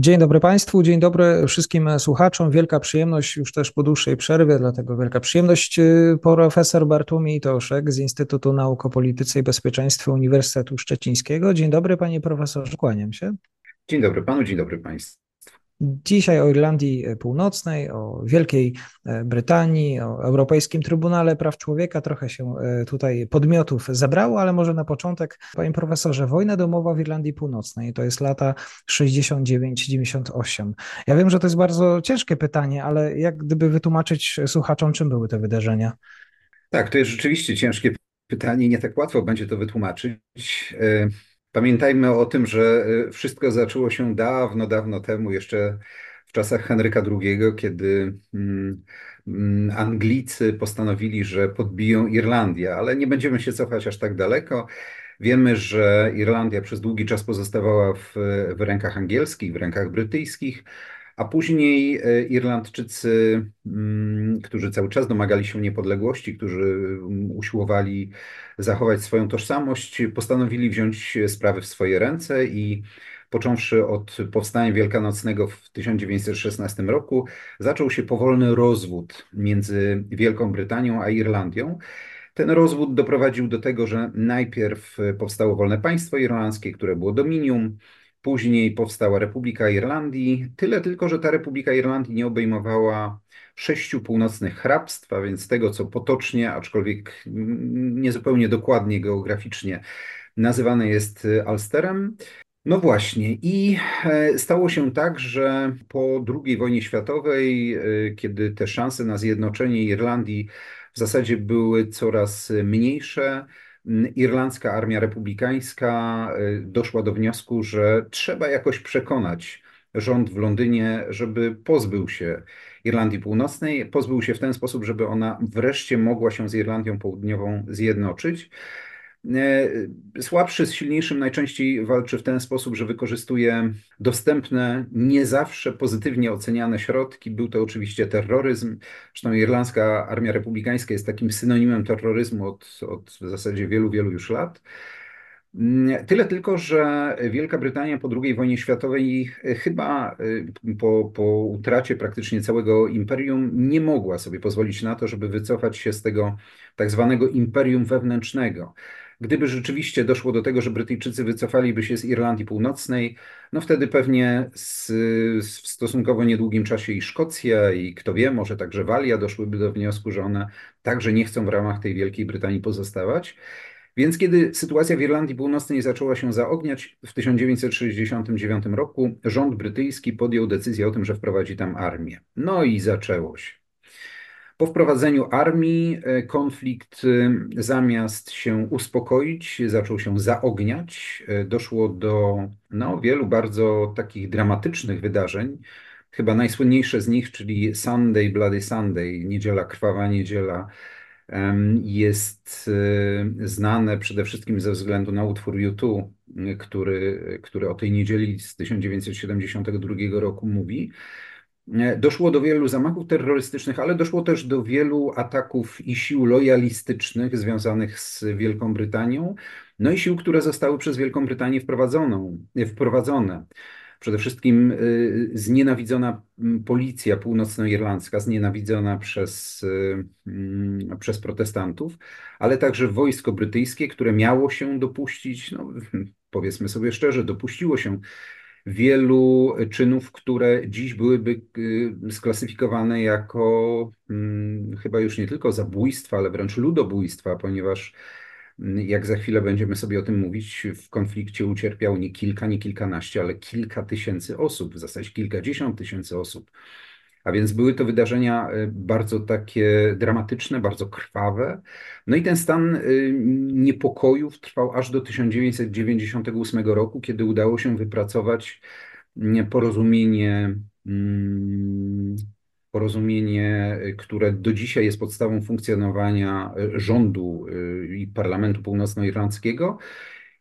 Dzień dobry Państwu, dzień dobry wszystkim słuchaczom. Wielka przyjemność już też po dłuższej przerwie, dlatego wielka przyjemność y, profesor Bartłomiej Toszek z Instytutu Nauk o Polityce i Bezpieczeństwie Uniwersytetu Szczecińskiego. Dzień dobry panie profesorze, kłaniam się. Dzień dobry panu, dzień dobry państwu. Dzisiaj o Irlandii Północnej, o Wielkiej e, Brytanii, o Europejskim Trybunale Praw Człowieka. Trochę się e, tutaj podmiotów zebrało, ale może na początek, panie profesorze, wojna domowa w Irlandii Północnej to jest lata 69-98. Ja wiem, że to jest bardzo ciężkie pytanie, ale jak gdyby wytłumaczyć słuchaczom, czym były te wydarzenia? Tak, to jest rzeczywiście ciężkie pytanie, nie tak łatwo będzie to wytłumaczyć. Pamiętajmy o tym, że y, wszystko zaczęło się dawno, dawno temu, jeszcze w czasach Henryka II, kiedy mm, mm, Anglicy postanowili, że podbiją Irlandię, ale nie będziemy się cofać aż tak daleko. Wiemy, że Irlandia przez długi czas pozostawała w, w rękach angielskich, w rękach brytyjskich, a później e, Irlandczycy, mm, którzy cały czas domagali się niepodległości, którzy mm, usiłowali zachować swoją tożsamość, postanowili wziąć sprawy w swoje ręce i począwszy od powstania wielkanocnego w 1916 roku, zaczął się powolny rozwód między Wielką Brytanią a Irlandią. Ten rozwód doprowadził do tego, że najpierw powstało wolne państwo irlandzkie, które było dominium, Później powstała Republika Irlandii. Tyle tylko, że ta Republika Irlandii nie obejmowała sześciu północnych hrabstw, a więc tego, co potocznie, aczkolwiek niezupełnie dokładnie geograficznie nazywane jest Ulsterem. No właśnie, i e, stało się tak, że po II wojnie światowej, e, kiedy te szanse na zjednoczenie Irlandii w zasadzie były coraz mniejsze, irlandzka armia republikańska y, doszła do wniosku, że trzeba jakoś przekonać rząd w Londynie, żeby pozbył się Irlandii Północnej, pozbył się w ten sposób, żeby ona wreszcie mogła się z Irlandią Południową zjednoczyć. E, słabszy z silniejszym najczęściej walczy w ten sposób, że wykorzystuje dostępne, nie zawsze pozytywnie oceniane środki. Był to oczywiście terroryzm. Zresztą irlandzka armia republikańska jest takim synonimem terroryzmu od, od w zasadzie wielu, wielu już lat. Mm, tyle tylko, że Wielka Brytania po II wojnie światowej chyba y, po, po utracie praktycznie całego imperium nie mogła sobie pozwolić na to, żeby wycofać się z tego tak zwanego imperium wewnętrznego. Gdyby rzeczywiście doszło do tego, że Brytyjczycy wycofaliby się z Irlandii Północnej, no wtedy pewnie z, w stosunkowo niedługim czasie i Szkocja, i kto wie, może także Walia doszłyby do wniosku, że one także nie chcą w ramach tej Wielkiej Brytanii pozostawać. Więc kiedy sytuacja w Irlandii Północnej zaczęła się zaogniać w 1969 roku, rząd brytyjski podjął decyzję o tym, że wprowadzi tam armię. No i zaczęło się. Po wprowadzeniu armii e, konflikt e, zamiast się uspokoić, zaczął się zaogniać. E, doszło do no, wielu bardzo takich dramatycznych wydarzeń. Chyba najsłynniejsze z nich, czyli Sunday, Bloody Sunday, niedziela krwawa niedziela, jest znane przede wszystkim ze względu na utwór U2, który, który o tej niedzieli z 1972 roku mówi. E, doszło do wielu zamachów terrorystycznych, ale doszło też do wielu ataków i sił lojalistycznych związanych z Wielką Brytanią, no i sił, które zostały przez Wielką Brytanię e, wprowadzone. Przede wszystkim e, znienawidzona policja północnoirlandzka, znienawidzona przez, przez protestantów, ale także wojsko brytyjskie, które miało się dopuścić, no, powiedzmy sobie szczerze, dopuściło się wielu czynów, które dziś byłyby y, sklasyfikowane jako hmm, chyba już nie tylko zabójstwa, ale wręcz ludobójstwa, ponieważ mm, jak za chwilę będziemy sobie o tym mówić, w konflikcie ucierpiało nie kilka, nie kilkanaście, ale kilka tysięcy osób, w zasadzie kilkadziesiąt tysięcy osób. A więc były to wydarzenia bardzo takie dramatyczne, bardzo krwawe. No i ten stan niepokojów trwał aż do 1998 roku, kiedy udało się wypracować porozumienie mm, porozumienie, które do dzisiaj jest podstawą funkcjonowania rządu i parlamentu północnoirlandzkiego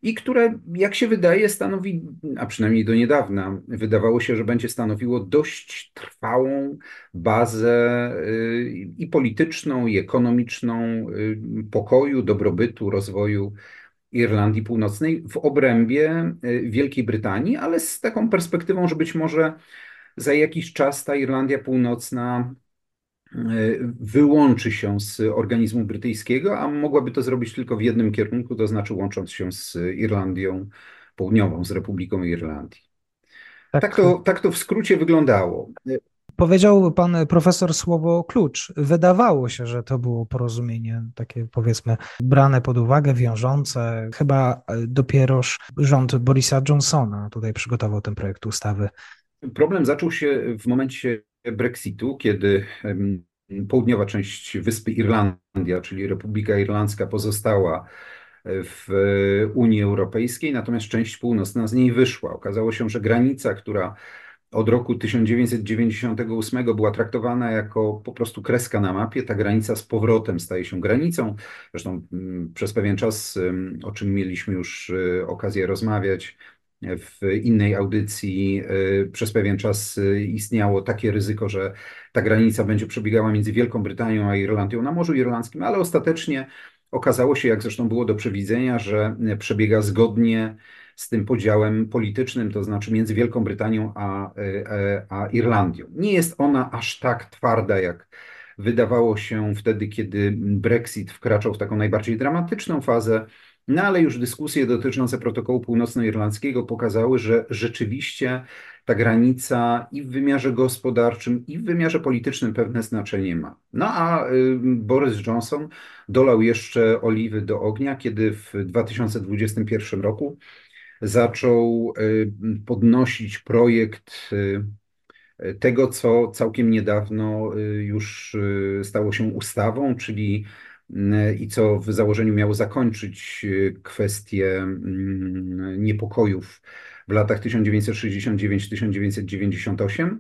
i które, jak się wydaje, stanowi, a przynajmniej do niedawna, wydawało się, że będzie stanowiło dość trwałą bazę e, i polityczną, i ekonomiczną pokoju, dobrobytu, rozwoju Irlandii Północnej w obrębie Wielkiej Brytanii, ale z taką perspektywą, że być może za jakiś czas ta Irlandia Północna wyłączy się z organizmu brytyjskiego, a mogłaby to zrobić tylko w jednym kierunku, to znaczy łącząc się z Irlandią Południową, z Republiką Irlandii. Tak, tak to, tak to w skrócie wyglądało. Powiedział pan profesor słowo klucz. Wydawało się, że to było porozumienie takie powiedzmy brane pod uwagę, wiążące. Chyba dopieroż rząd Borisa Johnsona tutaj przygotował ten projekt ustawy Problem zaczął się w momencie Brexitu, kiedy południowa część wyspy Irlandia, czyli Republika Irlandzka, pozostała w Unii Europejskiej, natomiast część północna z niej wyszła. Okazało się, że granica, która od roku 1998 była traktowana jako po prostu kreska na mapie, ta granica z powrotem staje się granicą. Zresztą przez pewien czas, o czym mieliśmy już e, okazję rozmawiać, w innej audycji y, przez pewien czas y, istniało takie ryzyko, że ta granica będzie przebiegała między Wielką Brytanią a Irlandią na Morzu Irlandzkim, ale ostatecznie okazało się, jak zresztą było do przewidzenia, że przebiega zgodnie z tym podziałem politycznym, to znaczy między Wielką Brytanią a, y, a Irlandią. Nie jest ona aż tak twarda, jak wydawało się wtedy, kiedy Brexit wkraczał w taką najbardziej dramatyczną fazę no ale już dyskusje dotyczące protokołu północnoirlandzkiego pokazały, że rzeczywiście ta granica i w wymiarze gospodarczym, i w wymiarze politycznym pewne znaczenie ma. No a y, Boris Johnson dolał jeszcze oliwy do ognia, kiedy w 2021 roku zaczął y, podnosić projekt y, tego, co całkiem niedawno już stało się ustawą, czyli i co w założeniu miało zakończyć e, kwestię mm, niepokojów w latach 1969-1998.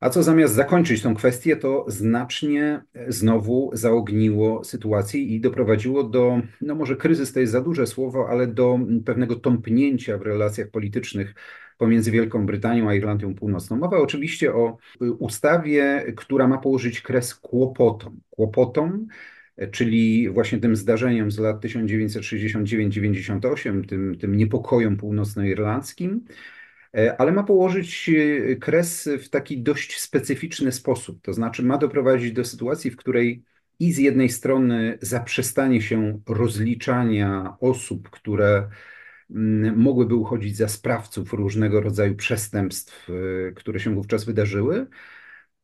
A co zamiast zakończyć tą kwestię, to znacznie e, znowu zaogniło sytuację i doprowadziło do, no może kryzys to jest za duże słowo, ale do pewnego tąpnięcia w relacjach politycznych pomiędzy Wielką Brytanią a Irlandią Północną. Mowa oczywiście o e, ustawie, która ma położyć kres kłopotom. Kłopotom, czyli właśnie tym zdarzeniem z lat 1969-98, tym, tym niepokojom północnoirlandzkim, e, ale ma położyć e, kres w taki dość specyficzny sposób. To znaczy, ma doprowadzić do sytuacji, w której i z jednej strony zaprzestanie się rozliczania osób, które mm, mogłyby uchodzić za sprawców różnego rodzaju przestępstw, e, które się wówczas wydarzyły,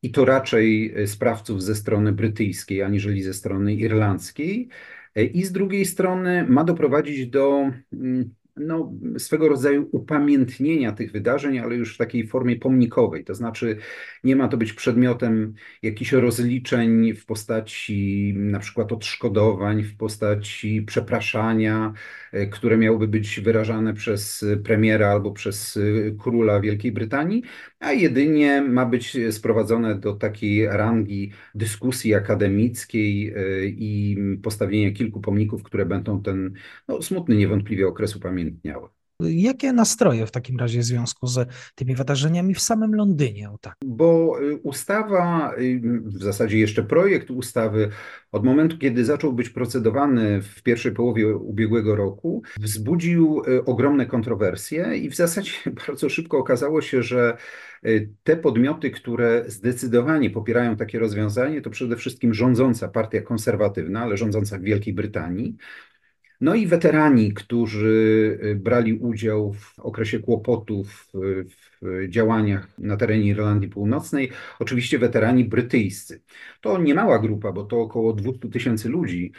i to raczej e, sprawców ze strony brytyjskiej, aniżeli ze strony irlandzkiej. E, I z drugiej strony ma doprowadzić do mm, no, swego rodzaju upamiętnienia tych wydarzeń, ale już w takiej formie pomnikowej. To znaczy, nie ma to być przedmiotem jakichś rozliczeń w postaci na przykład odszkodowań, w postaci przepraszania, e, które miałyby być wyrażane przez premiera albo przez e, króla Wielkiej Brytanii, a jedynie ma być sprowadzone do takiej rangi dyskusji akademickiej e, i postawienia kilku pomników, które będą ten no, smutny niewątpliwie okres upamiętniały. Jakie nastroje w takim razie w związku z tymi wydarzeniami w samym Londynie? O tak. Bo y, ustawa, y, w zasadzie jeszcze projekt ustawy, od momentu, kiedy zaczął być procedowany w pierwszej połowie ubiegłego roku, wzbudził y, ogromne kontrowersje i w zasadzie bardzo szybko okazało się, że te podmioty, które zdecydowanie popierają takie rozwiązanie, to przede wszystkim rządząca partia konserwatywna, ale rządząca w Wielkiej Brytanii, no i weterani, którzy y, brali udział w okresie kłopotów w działaniach na terenie Irlandii Północnej, oczywiście weterani brytyjscy. To nie mała grupa, bo to około 200 tysięcy ludzi,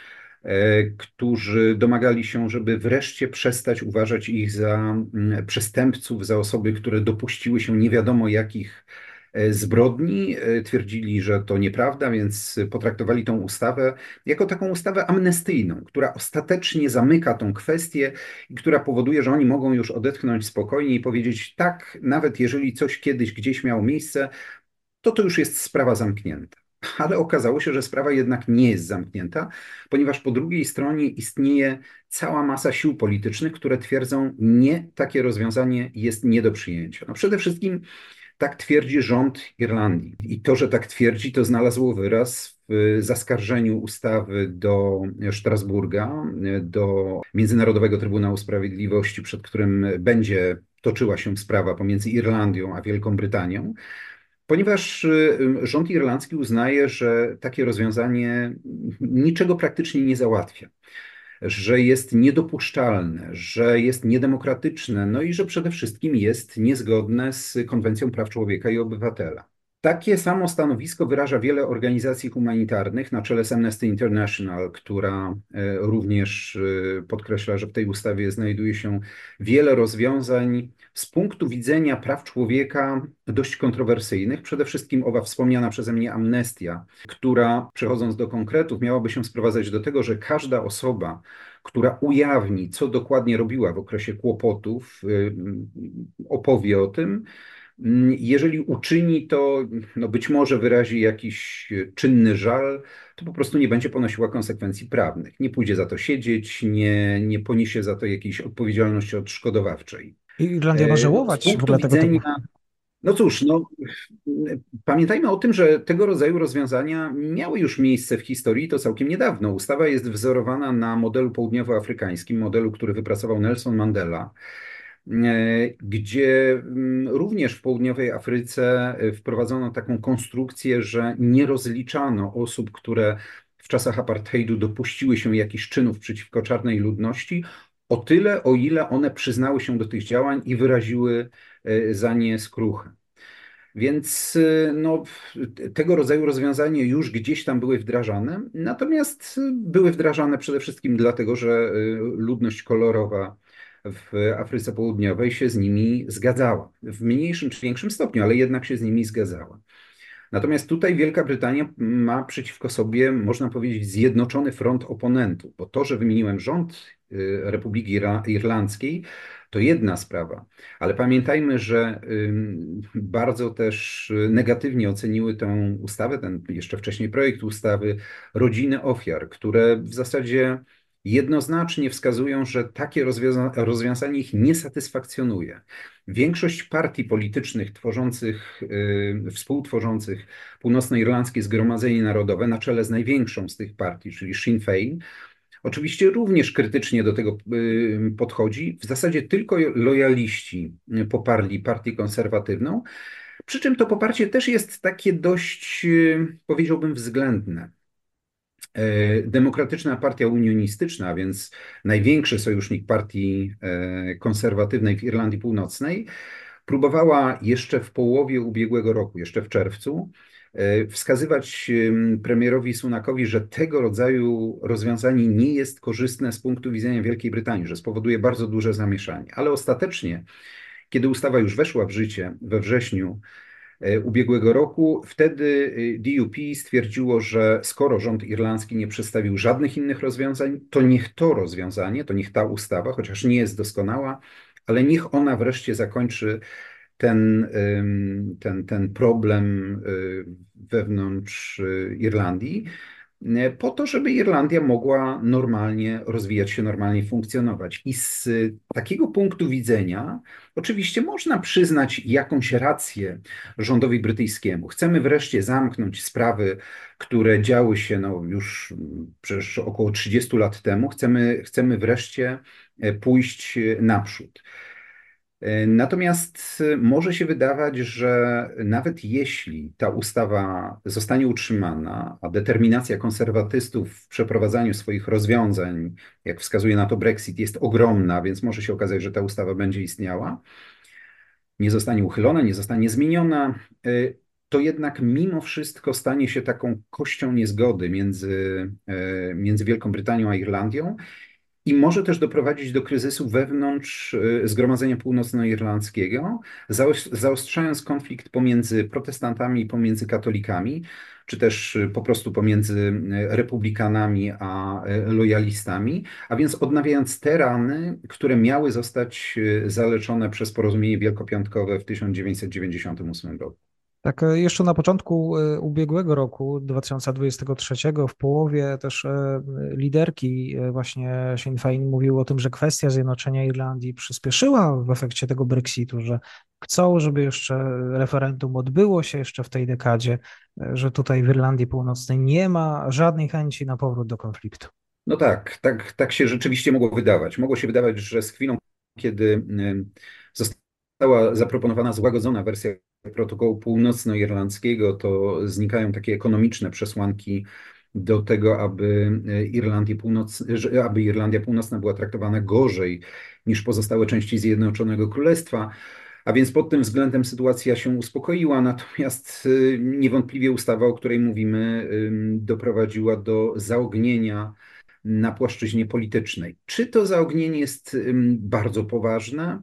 e, którzy domagali się, żeby wreszcie przestać uważać ich za mm, przestępców, za osoby, które dopuściły się nie wiadomo jakich zbrodni. Twierdzili, że to nieprawda, więc potraktowali tą ustawę jako taką ustawę amnestyjną, która ostatecznie zamyka tą kwestię i która powoduje, że oni mogą już odetchnąć spokojnie i powiedzieć tak, nawet jeżeli coś kiedyś gdzieś miało miejsce, to to już jest sprawa zamknięta. Ale okazało się, że sprawa jednak nie jest zamknięta, ponieważ po drugiej stronie istnieje cała masa sił politycznych, które twierdzą, nie, takie rozwiązanie jest nie do przyjęcia. No przede wszystkim tak twierdzi rząd Irlandii. I to, że tak twierdzi, to znalazło wyraz w zaskarżeniu ustawy do Strasburga, do Międzynarodowego Trybunału Sprawiedliwości, przed którym będzie toczyła się sprawa pomiędzy Irlandią a Wielką Brytanią ponieważ rząd irlandzki uznaje, że takie rozwiązanie niczego praktycznie nie załatwia, że jest niedopuszczalne, że jest niedemokratyczne, no i że przede wszystkim jest niezgodne z Konwencją Praw Człowieka i Obywatela. Takie samo stanowisko wyraża wiele organizacji humanitarnych, na czele z Amnesty International, która e, również e, podkreśla, że w tej ustawie znajduje się wiele rozwiązań z punktu widzenia praw człowieka dość kontrowersyjnych. Przede wszystkim owa wspomniana przeze mnie amnestia, która przechodząc do konkretów, miałaby się sprowadzać do tego, że każda osoba, która ujawni, co dokładnie robiła w okresie kłopotów, e, opowie o tym jeżeli uczyni to, no być może wyrazi jakiś czynny żal, to po prostu nie będzie ponosiła konsekwencji prawnych. Nie pójdzie za to siedzieć, nie, nie poniesie za to jakiejś odpowiedzialności odszkodowawczej. I Irlandia ma e, żałować w ogóle tego typu. No cóż, no, pamiętajmy o tym, że tego rodzaju rozwiązania miały już miejsce w historii, to całkiem niedawno. Ustawa jest wzorowana na modelu południowoafrykańskim, modelu, który wypracował Nelson Mandela. E, gdzie mm, również w południowej Afryce e, wprowadzono taką konstrukcję, że nie rozliczano osób, które w czasach apartheidu dopuściły się jakichś czynów przeciwko czarnej ludności, o tyle, o ile one przyznały się do tych działań i wyraziły e, za nie skruchę. Więc no, tego rodzaju rozwiązania już gdzieś tam były wdrażane, natomiast były wdrażane przede wszystkim dlatego, że ludność kolorowa w Afryce Południowej się z nimi zgadzała. W mniejszym czy większym stopniu, ale jednak się z nimi zgadzała. Natomiast tutaj Wielka Brytania ma przeciwko sobie, można powiedzieć, zjednoczony front oponentów, bo to, że wymieniłem rząd y, Republiki Irlandzkiej, to jedna sprawa, ale pamiętajmy, że bardzo też negatywnie oceniły tę ustawę, ten jeszcze wcześniej projekt ustawy, rodziny ofiar, które w zasadzie jednoznacznie wskazują, że takie rozwiąza rozwiązanie ich nie satysfakcjonuje. Większość partii politycznych tworzących, yy, współtworzących Północnoirlandzkie Zgromadzenie Narodowe, na czele z największą z tych partii, czyli Sinn Féin, oczywiście również krytycznie do tego yy, podchodzi. W zasadzie tylko lojaliści poparli partię konserwatywną, przy czym to poparcie też jest takie dość, yy, powiedziałbym, względne. E, Demokratyczna Partia Unionistyczna, a więc największy sojusznik partii e, konserwatywnej w Irlandii Północnej, próbowała jeszcze w połowie ubiegłego roku, jeszcze w czerwcu, e, wskazywać premierowi Sunakowi, że tego rodzaju rozwiązanie nie jest korzystne z punktu widzenia Wielkiej Brytanii, że spowoduje bardzo duże zamieszanie. Ale ostatecznie, kiedy ustawa już weszła w życie we wrześniu ubiegłego roku. Wtedy e, DUP stwierdziło, że skoro rząd irlandzki nie przedstawił żadnych innych rozwiązań, to niech to rozwiązanie, to niech ta ustawa, chociaż nie jest doskonała, ale niech ona wreszcie zakończy ten, ten, ten problem e, wewnątrz Irlandii. E, po to, żeby Irlandia mogła normalnie rozwijać się, normalnie funkcjonować. I z takiego punktu widzenia, oczywiście można przyznać jakąś rację rządowi brytyjskiemu. Chcemy wreszcie zamknąć sprawy, które działy się no, już przecież około 30 lat temu. Chcemy, chcemy wreszcie e, pójść naprzód. E, natomiast e, może się wydawać, że nawet jeśli ta ustawa zostanie utrzymana, a determinacja konserwatystów w przeprowadzaniu swoich rozwiązań, jak wskazuje na to Brexit, jest ogromna, więc może się okazać, że ta ustawa będzie istniała, nie zostanie uchylona, nie zostanie zmieniona, e, to jednak mimo wszystko stanie się taką kością niezgody między, między Wielką Brytanią a Irlandią i może też doprowadzić do kryzysu wewnątrz y, Zgromadzenia Północnoirlandzkiego, zaostrzając konflikt pomiędzy protestantami i pomiędzy katolikami, czy też y, po prostu pomiędzy y, republikanami a lojalistami, a więc odnawiając te rany, które miały zostać zaleczone przez porozumienie wielkopiątkowe w 1998 roku. Tak, e, jeszcze na początku e, ubiegłego roku, 2023, w połowie też e, liderki właśnie Sinn Féin mówiły o tym, że kwestia zjednoczenia Irlandii przyspieszyła w efekcie tego Brexitu, że chcą, żeby jeszcze referendum odbyło się jeszcze w tej dekadzie, że tutaj w Irlandii Północnej nie ma żadnej chęci na powrót do konfliktu. No tak, tak, tak się rzeczywiście mogło wydawać. Mogło się wydawać, że z chwilą, kiedy została zaproponowana złagodzona wersja protokołu północnoirlandzkiego, to znikają takie ekonomiczne przesłanki do tego, aby, Irlandia Północ, aby Irlandia Północna była traktowana gorzej niż pozostałe części Zjednoczonego Królestwa. A więc pod tym względem sytuacja się uspokoiła, natomiast y, niewątpliwie ustawa, o której mówimy, doprowadziła do zaognienia na płaszczyźnie politycznej. Czy to zaognienie jest bardzo poważne?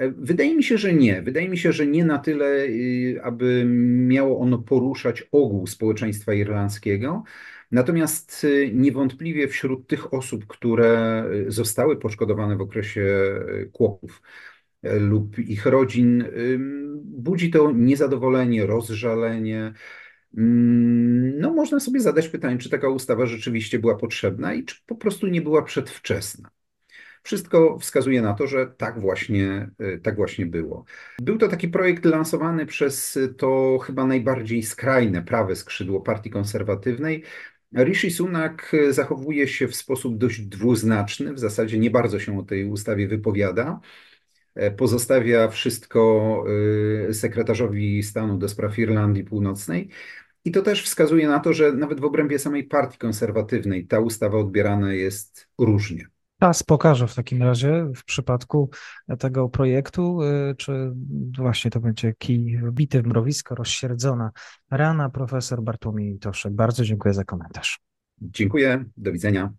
E, wydaje mi się, że nie. Wydaje mi się, że nie na tyle, y, aby miało ono poruszać ogół społeczeństwa irlandzkiego. Natomiast y, niewątpliwie wśród tych osób, które y, zostały poszkodowane w okresie kłopów lub ich rodzin, budzi to niezadowolenie, rozżalenie. Mm, no, można sobie zadać pytanie, czy taka ustawa rzeczywiście była potrzebna i czy po prostu nie była przedwczesna. Wszystko wskazuje na to, że tak właśnie, y, tak właśnie było. Był to taki projekt lansowany przez to chyba najbardziej skrajne prawe skrzydło partii konserwatywnej. Rishi Sunak zachowuje się w sposób dość dwuznaczny, w zasadzie nie bardzo się o tej ustawie wypowiada. E, pozostawia wszystko sekretarzowi stanu do spraw Irlandii Północnej. I to też wskazuje na to, że nawet w obrębie samej partii konserwatywnej ta ustawa odbierana jest różnie. Czas pokaże w takim razie w przypadku tego projektu, y, czy właśnie to będzie kij wbity w mrowisko, rozsierdzona rana. Profesor Bartłomiej Toszek, bardzo dziękuję za komentarz. Dziękuję, do widzenia.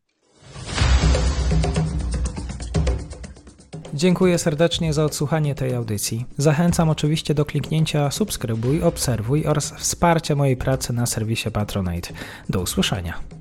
Dziękuję serdecznie za odsłuchanie tej audycji. Zachęcam oczywiście do kliknięcia subskrybuj, obserwuj oraz wsparcia mojej pracy na serwisie Patronite. Do usłyszenia.